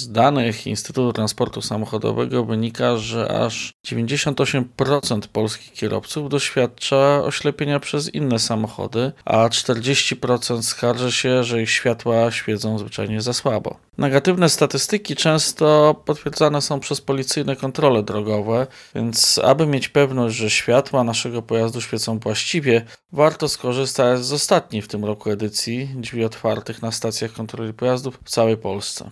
Z danych Instytutu Transportu Samochodowego wynika, że aż 98% polskich kierowców doświadcza oślepienia przez inne samochody, a 40% skarży się, że ich światła świecą zwyczajnie za słabo. Negatywne statystyki często potwierdzane są przez policyjne kontrole drogowe, więc aby mieć pewność, że światła naszego pojazdu świecą właściwie, warto skorzystać z ostatniej w tym roku edycji drzwi otwartych na stacjach kontroli pojazdów w całej Polsce.